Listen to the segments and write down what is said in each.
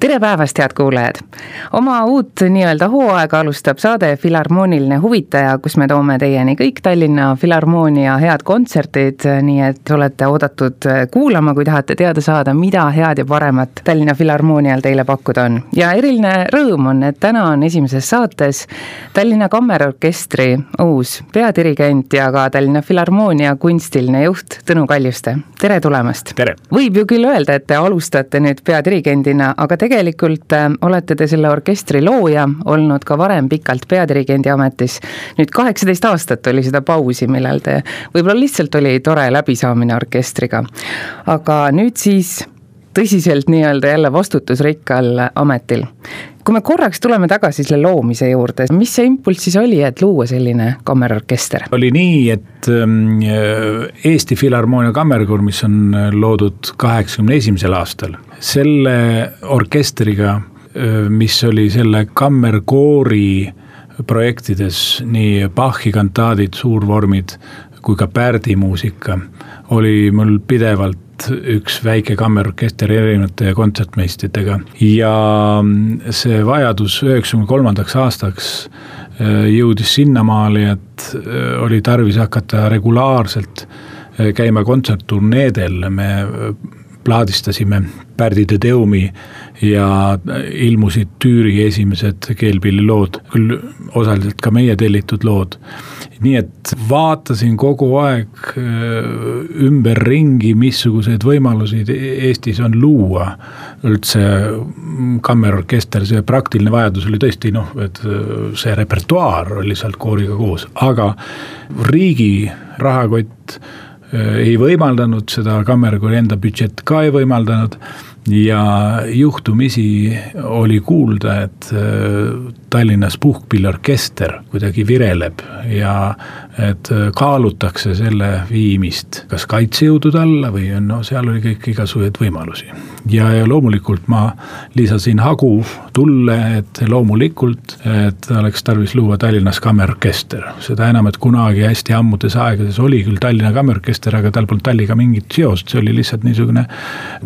tere päevast, head kuulajad! oma uut nii-öelda hooaega alustab saade Filharmooniline huvitaja, kus me toome teieni kõik Tallinna Filharmoonia head kontserdid, nii et olete oodatud kuulama, kui tahate teada saada, mida head ja paremat Tallinna Filharmoonial teile pakkuda on. ja eriline rõõm on, et täna on esimeses saates Tallinna Kammerorkestri uus peadirigent ja ka Tallinna Filharmoonia kunstiline juht Tõnu Kaljuste, tere tulemast! võib ju küll öelda, et te alustate nüüd peadirigendina, aga tegelikult tegelikult äh, olete te selle orkestri looja, olnud ka varem pikalt peadirigendi ametis. nüüd kaheksateist aastat oli seda pausi, millal te, võib-olla lihtsalt oli tore läbisaamine orkestriga. aga nüüd siis tõsiselt nii-öelda jälle vastutusrikkal ametil. Kui me korraks tuleme tagasi selle loomise juurde, mis see impulss siis oli, et luua selline kammerorkester? oli nii, et ähm, Eesti Filharmoonia Kammerkoor, mis on loodud kaheksakümne esimesel aastal, selle orkestriga, äh, mis oli selle kammerkoori projektides nii Bachi kantaadid, suurvormid kui ka Pärdi muusika, oli mul pidevalt üks väike kammerorkester erinevate kontsertmeistritega. Ja see vajadus üheksakümne kolmandaks aastaks äh, jõudis sinnamaale, et äh, oli tarvis hakata regulaarselt äh, käima kontsertturneedel, me plaadistasime Pärdi de Deumi ja ilmusid Tüüri esimesed keelpillilood, küll osaliselt ka meie tellitud lood. nii et vaatasin kogu aeg äh, ümberringi, missuguseid võimalusi Eestis on luua üldse kammerorkester, see praktiline vajadus oli tõesti noh, et äh, see repertuaar oli sealt kooriga koos, aga riigi rahakott äh, ei võimaldanud seda, kammerkoori enda budžett ka ei võimaldanud ja juhtumisi oli kuulda, et äh, Tallinnas puhkpilliorkester kuidagi vireleb ja et äh, kaalutakse selle viimist kas kaitsejõudude alla või no seal oli kõik igasuguseid võimalusi. ja, ja loomulikult ma lisasin hagu tulle, et loomulikult, et oleks tarvis luua Tallinnas kammerorkester. seda enam, et kunagi hästi ammudes aegades oli küll Tallinna kammerorkester, aga tal polnud Talliga mingit seost, see oli lihtsalt niisugune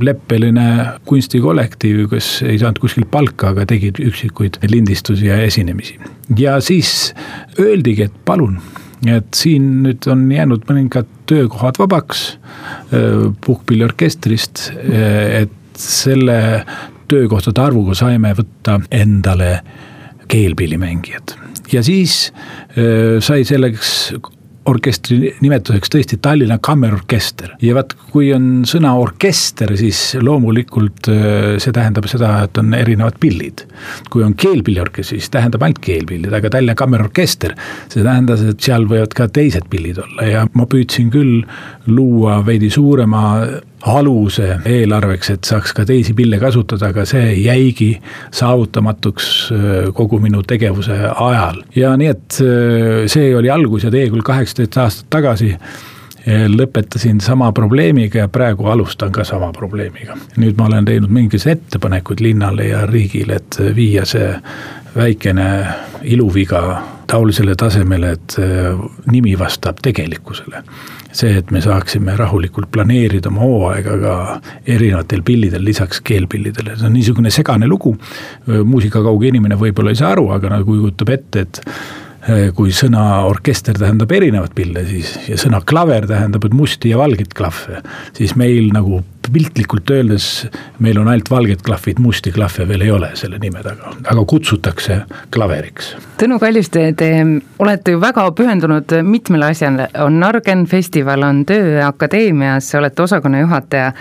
leppeline kunstikollektiiv, kes ei saanud kuskilt palka, aga tegid üksikuid lindistusi ja esinemisi. ja siis öeldigi, et palun, et siin nüüd on jäänud mõningad töökohad vabaks äh, puhkpilliorkestrist, äh, et selle töökohtade arvuga saime võtta endale keelpillimängijad ja siis äh, sai selleks orkestri nimetuseks tõesti Tallinna Kammerorkester ja vaat, kui on sõna orkester, siis loomulikult äh, see tähendab seda, et on erinevad pillid. kui on keelpilliorkester, siis tähendab ainult keelpillid, aga Tallinna Kammerorkester, see tähendas, et seal võivad ka teised pillid olla ja ma püüdsin küll luua veidi suurema aluse eelarveks, et saaks ka teisi pille kasutada, aga see jäigi saavutamatuks kogu minu tegevuse ajal. ja nii, et see oli algus ja tee küll kaheksateist aastat tagasi lõpetasin sama probleemiga ja praegu alustan ka sama probleemiga. nüüd ma olen teinud mingisuguseid ettepanekuid linnale ja riigile, et viia see väikene iluviga taolisele tasemele, et äh, nimi vastab tegelikkusele see, et me saaksime rahulikult planeerida oma hooaega ka erinevatel pillidel lisaks keelpillidele, see on niisugune segane lugu. muusikakauge inimene võib-olla ei saa aru, aga nagu kujutab ette, et eh, kui sõna orkester tähendab erinevat pille, siis ja sõna klaver tähendab, et musti ja valgeid klahve, siis meil nagu piltlikult öeldes meil on ainult valged klahvid, musti klahve veel ei ole selle nime taga, aga kutsutakse klaveriks. Tõnu Kaljuste, te olete ju väga pühendunud mitmele asjale, on Nargen festival, on töö akadeemias, olete osakonna juhataja.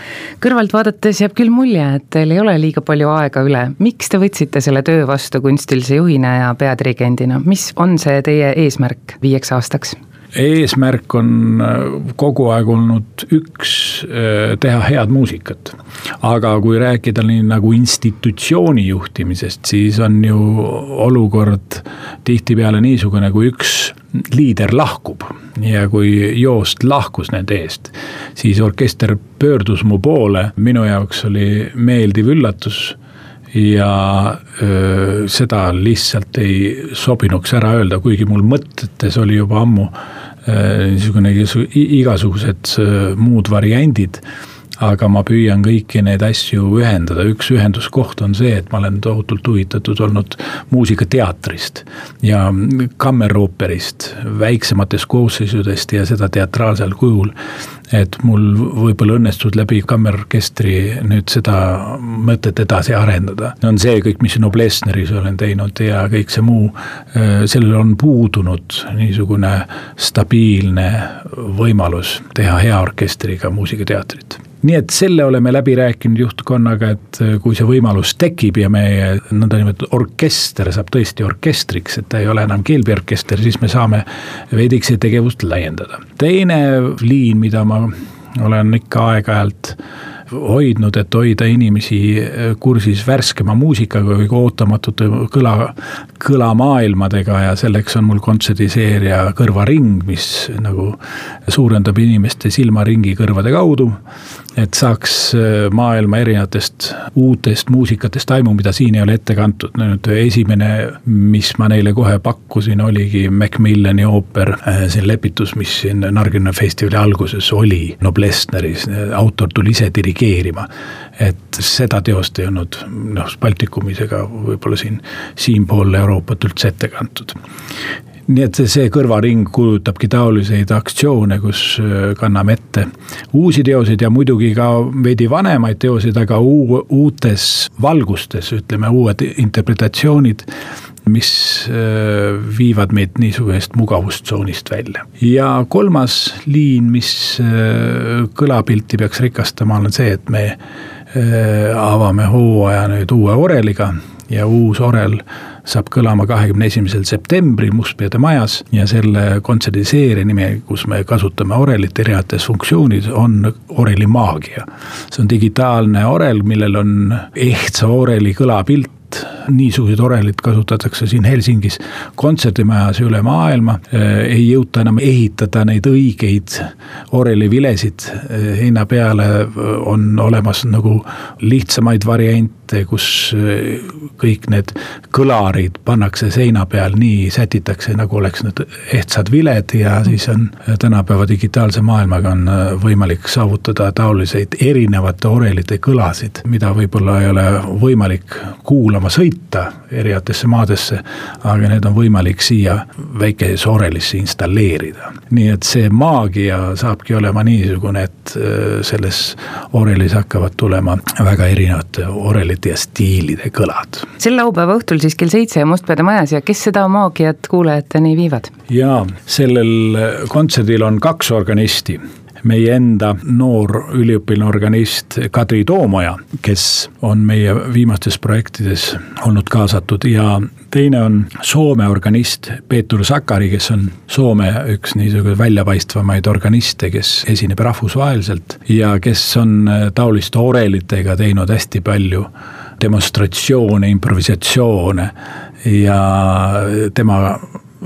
kõrvalt vaadates jääb küll mulje, et teil ei ole liiga palju aega üle. miks te võtsite selle töö vastu kunstilise juhina ja peadirigendina, mis on see teie eesmärk viieks aastaks? Eesmärk on äh, kogu aeg olnud üks, äh, teha head muusikat. aga kui rääkida nii nagu institutsiooni juhtimisest, siis on ju olukord tihtipeale niisugune, kui üks liider lahkub ja kui joost lahkus nende eest, siis orkester pöördus mu poole, minu jaoks oli meeldiv üllatus ja öö, seda lihtsalt ei sobinuks ära öelda, kuigi mul mõtetes oli juba ammu niisugune igasugused muud variandid aga ma püüan kõiki neid asju ühendada, üks ühenduskoht on see, et ma olen tohutult huvitatud olnud muusikateatrist ja kammerooperist, väiksematest koosseisudest ja seda teatraalsel kujul et mul võib-olla õnnestus läbi kammerorkestri nüüd seda mõtet edasi arendada. on see kõik, mis Noblessneris olen teinud ja kõik see muu, äh, sellel on puudunud niisugune stabiilne võimalus teha hea orkestriga muusikateatrit nii et selle oleme läbi rääkinud juhtkonnaga, et äh, kui see võimalus tekib ja meie nõndanimetatud orkester saab tõesti orkestriks, et ta ei ole enam keelbiorkester, siis me saame veidikese tegevust laiendada. teine liin, mida ma olen ikka aeg-ajalt hoidnud, et hoida inimesi kursis värskema muusikaga või ootamatute kõla, kõlamaailmadega ja selleks on mul kontserdiseeria Kõrvaring, mis nagu suurendab inimeste silmaringi kõrvade kaudu et saaks äh, maailma erinevatest uutest muusikatest aimu, mida siin ei ole ette kantud. nüüd esimene, mis ma neile kohe pakkusin, oligi Macmillani ooper, äh, see lepitus, mis siin Nargina festivali alguses oli Noblessneris, autor tuli ise dirigeerima. et seda teost ei olnud noh, Baltikumis ega võib-olla siin siinpool Euroopat üldse ette kantud nii et see kõrvaring kuulutabki taoliseid aktsioone, kus äh, kanname ette uusi teoseid ja muidugi ka veidi vanemaid teoseid, aga uu-, uutes valgustes, ütleme, uued interpretatsioonid mis äh, viivad meid niisugusest mugavustsoonist välja. ja kolmas liin, mis äh, kõlapilti peaks rikastama, on see, et me avame hooaja nüüd uue oreliga ja uus orel saab kõlama kahekümne esimesel septembril Mustpeade majas ja selle kontserdiseeria nimi, kus me kasutame orelit erinevates funktsioonides, on oreli maagia. see on digitaalne orel, millel on ehtsa oreli kõlapilt niisuguseid orelid kasutatakse siin Helsingis kontserdimajas üle maailma. ei jõuta enam ehitada neid õigeid orelivilesid heina peale, on olemas nagu lihtsamaid variante kus kõik need kõlarid pannakse seina peal nii, sätitakse nagu oleks need ehtsad viled ja siis on tänapäeva digitaalse maailmaga on võimalik saavutada taoliseid erinevate orelite kõlasid, mida võib-olla ei ole võimalik kuulama sõita erinevatesse maadesse, aga need on võimalik siia väikesesse orelisse installeerida. nii et see maagia saabki olema niisugune, et eh, selles orelis hakkavad tulema väga erinevate orelite ja stiilide kõlad. sel laupäeva õhtul siis kell seitse Mustpeade majas ja kes seda maagiat kuulajateni viivad? jaa, sellel kontserdil on kaks organisti meie enda noor üliõpilane organist Kadri Toomoja, kes on meie viimastes projektides olnud kaasatud. Ja teine on Soome organist Peetur Sakari, kes on Soome üks niisugune väljapaistvamaid organiste, kes esineb rahvusvaheliselt ja kes on taoliste orelitega teinud hästi palju demonstratsioone, improvisatsioone ja tema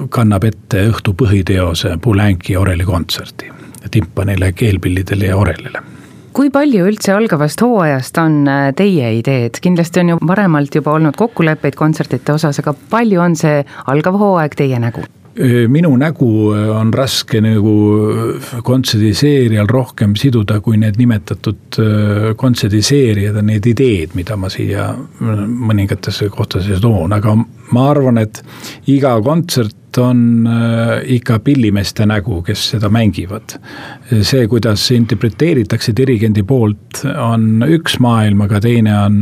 kannab ette õhtu põhiteose Poulenki orelikontserti timpanile, keelpillidele ja orelile. Kui palju üldse algavast hooajast on äh, teie ideed, kindlasti on ju varemalt juba olnud kokkuleppeid kontsertide osas, aga palju on see algav hooaeg teie nägu? minu nägu on raske nagu kontserdiseerial rohkem siduda, kui need nimetatud kontserdiseerijad ja need ideed, mida ma siia mõningatesse kohtadesse toon, aga ma arvan, et iga kontsert on ikka pillimeeste nägu, kes seda mängivad. see, kuidas interpreteeritakse dirigendi poolt, on üks maailm, aga teine on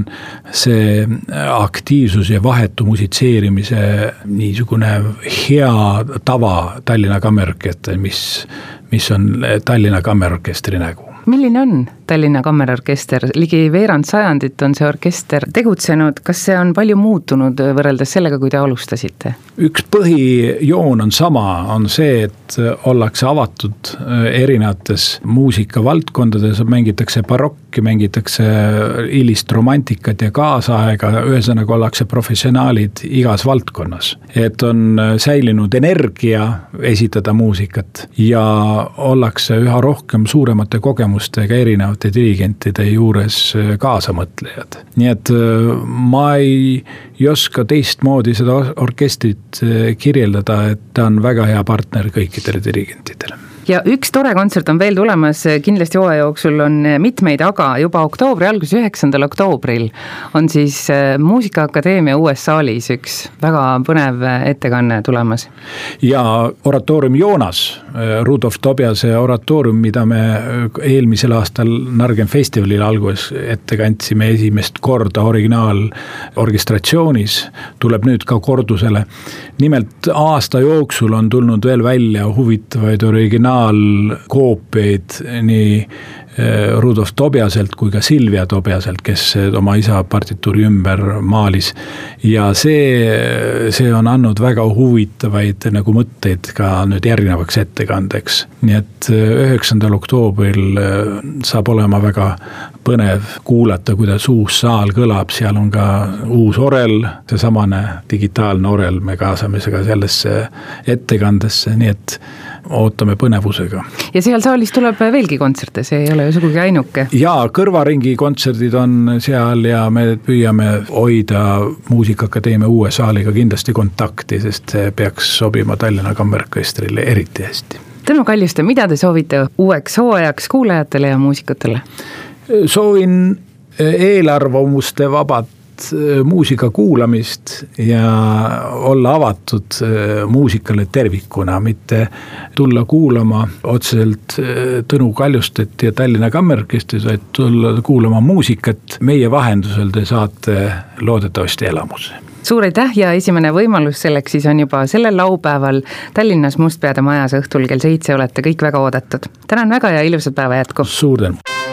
see aktiivsus ja vahetu musitseerimise niisugune hea tava Tallinna Kammerorkestril, mis, mis on Tallinna Kammerorkestri nägu. milline on Tallinna Kammerorkester, ligi veerand sajandit on see orkester tegutsenud, kas see on palju muutunud võrreldes sellega, kui te alustasite? üks põhijoon on sama, on see, et ollakse avatud äh, erinevates muusikavaldkondades, mängitakse barokki, mängitakse hilist romantikat ja kaasaega, ühesõnaga ollakse professionaalid igas valdkonnas. et on säilinud energia esitada muusikat ja ollakse üha rohkem suuremate kogemustega erinevate dirigentide juures kaasamõtlejad. nii et äh, ma ei, ei oska teistmoodi seda orkestrit äh, kirjeldada, et ta on väga hea partner kõikidele dirigentidele ja üks tore kontsert on veel tulemas, kindlasti hooaja jooksul on mitmeid, aga juba oktoobri alguses, üheksandal oktoobril on siis äh, Muusikaakadeemia uues saalis üks väga põnev ettekanne tulemas. ja oratoorium Joonas, äh, Rudolf Tobiase oratoorium, mida me äh, eelmisel aastal Nargen festivalil alguses ette kandsime esimest korda originaalorkestratsioonis, tuleb nüüd ka kordusele. nimelt aasta jooksul on tulnud veel välja huvitavaid originaal originaalkoopiaid nii eh, Rudolf Tobiaselt kui ka Silvia Tobiaselt, kes oma isa partituuri ümber maalis. ja see, see on andnud väga huvitavaid nagu mõtteid ka nüüd järgnevaks ettekandeks. nii et eh, üheksandal oktoobril eh, saab olema väga põnev kuulata, kuidas uus saal kõlab, seal on ka uus orel, seesamane digitaalne orel, me kaasame seda sellesse ettekandesse, nii et ootame põnevusega. ja seal saalis tuleb veelgi kontserte, see ei ole ju sugugi ainuke. jaa, kõrvaringi kontserdid on seal ja me püüame hoida Muusikaakadeemia uue saaliga kindlasti kontakti, sest see peaks sobima Tallinna Kammerorkestrile eriti hästi. Tõnu Kaljuste, mida te soovite uueks hooajaks kuulajatele ja muusikutele? soovin eelarvamuste vabat muusika kuulamist ja olla avatud äh, muusikale tervikuna, mitte tulla kuulama otseselt äh, Tõnu Kaljustet ja Tallinna Kammerorkestrit, vaid tulla kuulama muusikat. meie vahendusel te saate loodetavasti elamuse suur aitäh ja esimene võimalus selleks siis on juba sellel laupäeval Tallinnas Mustpeade majas õhtul kell seitse olete kõik väga oodatud. tänan väga ja ilusat päeva jätku. suur tänu.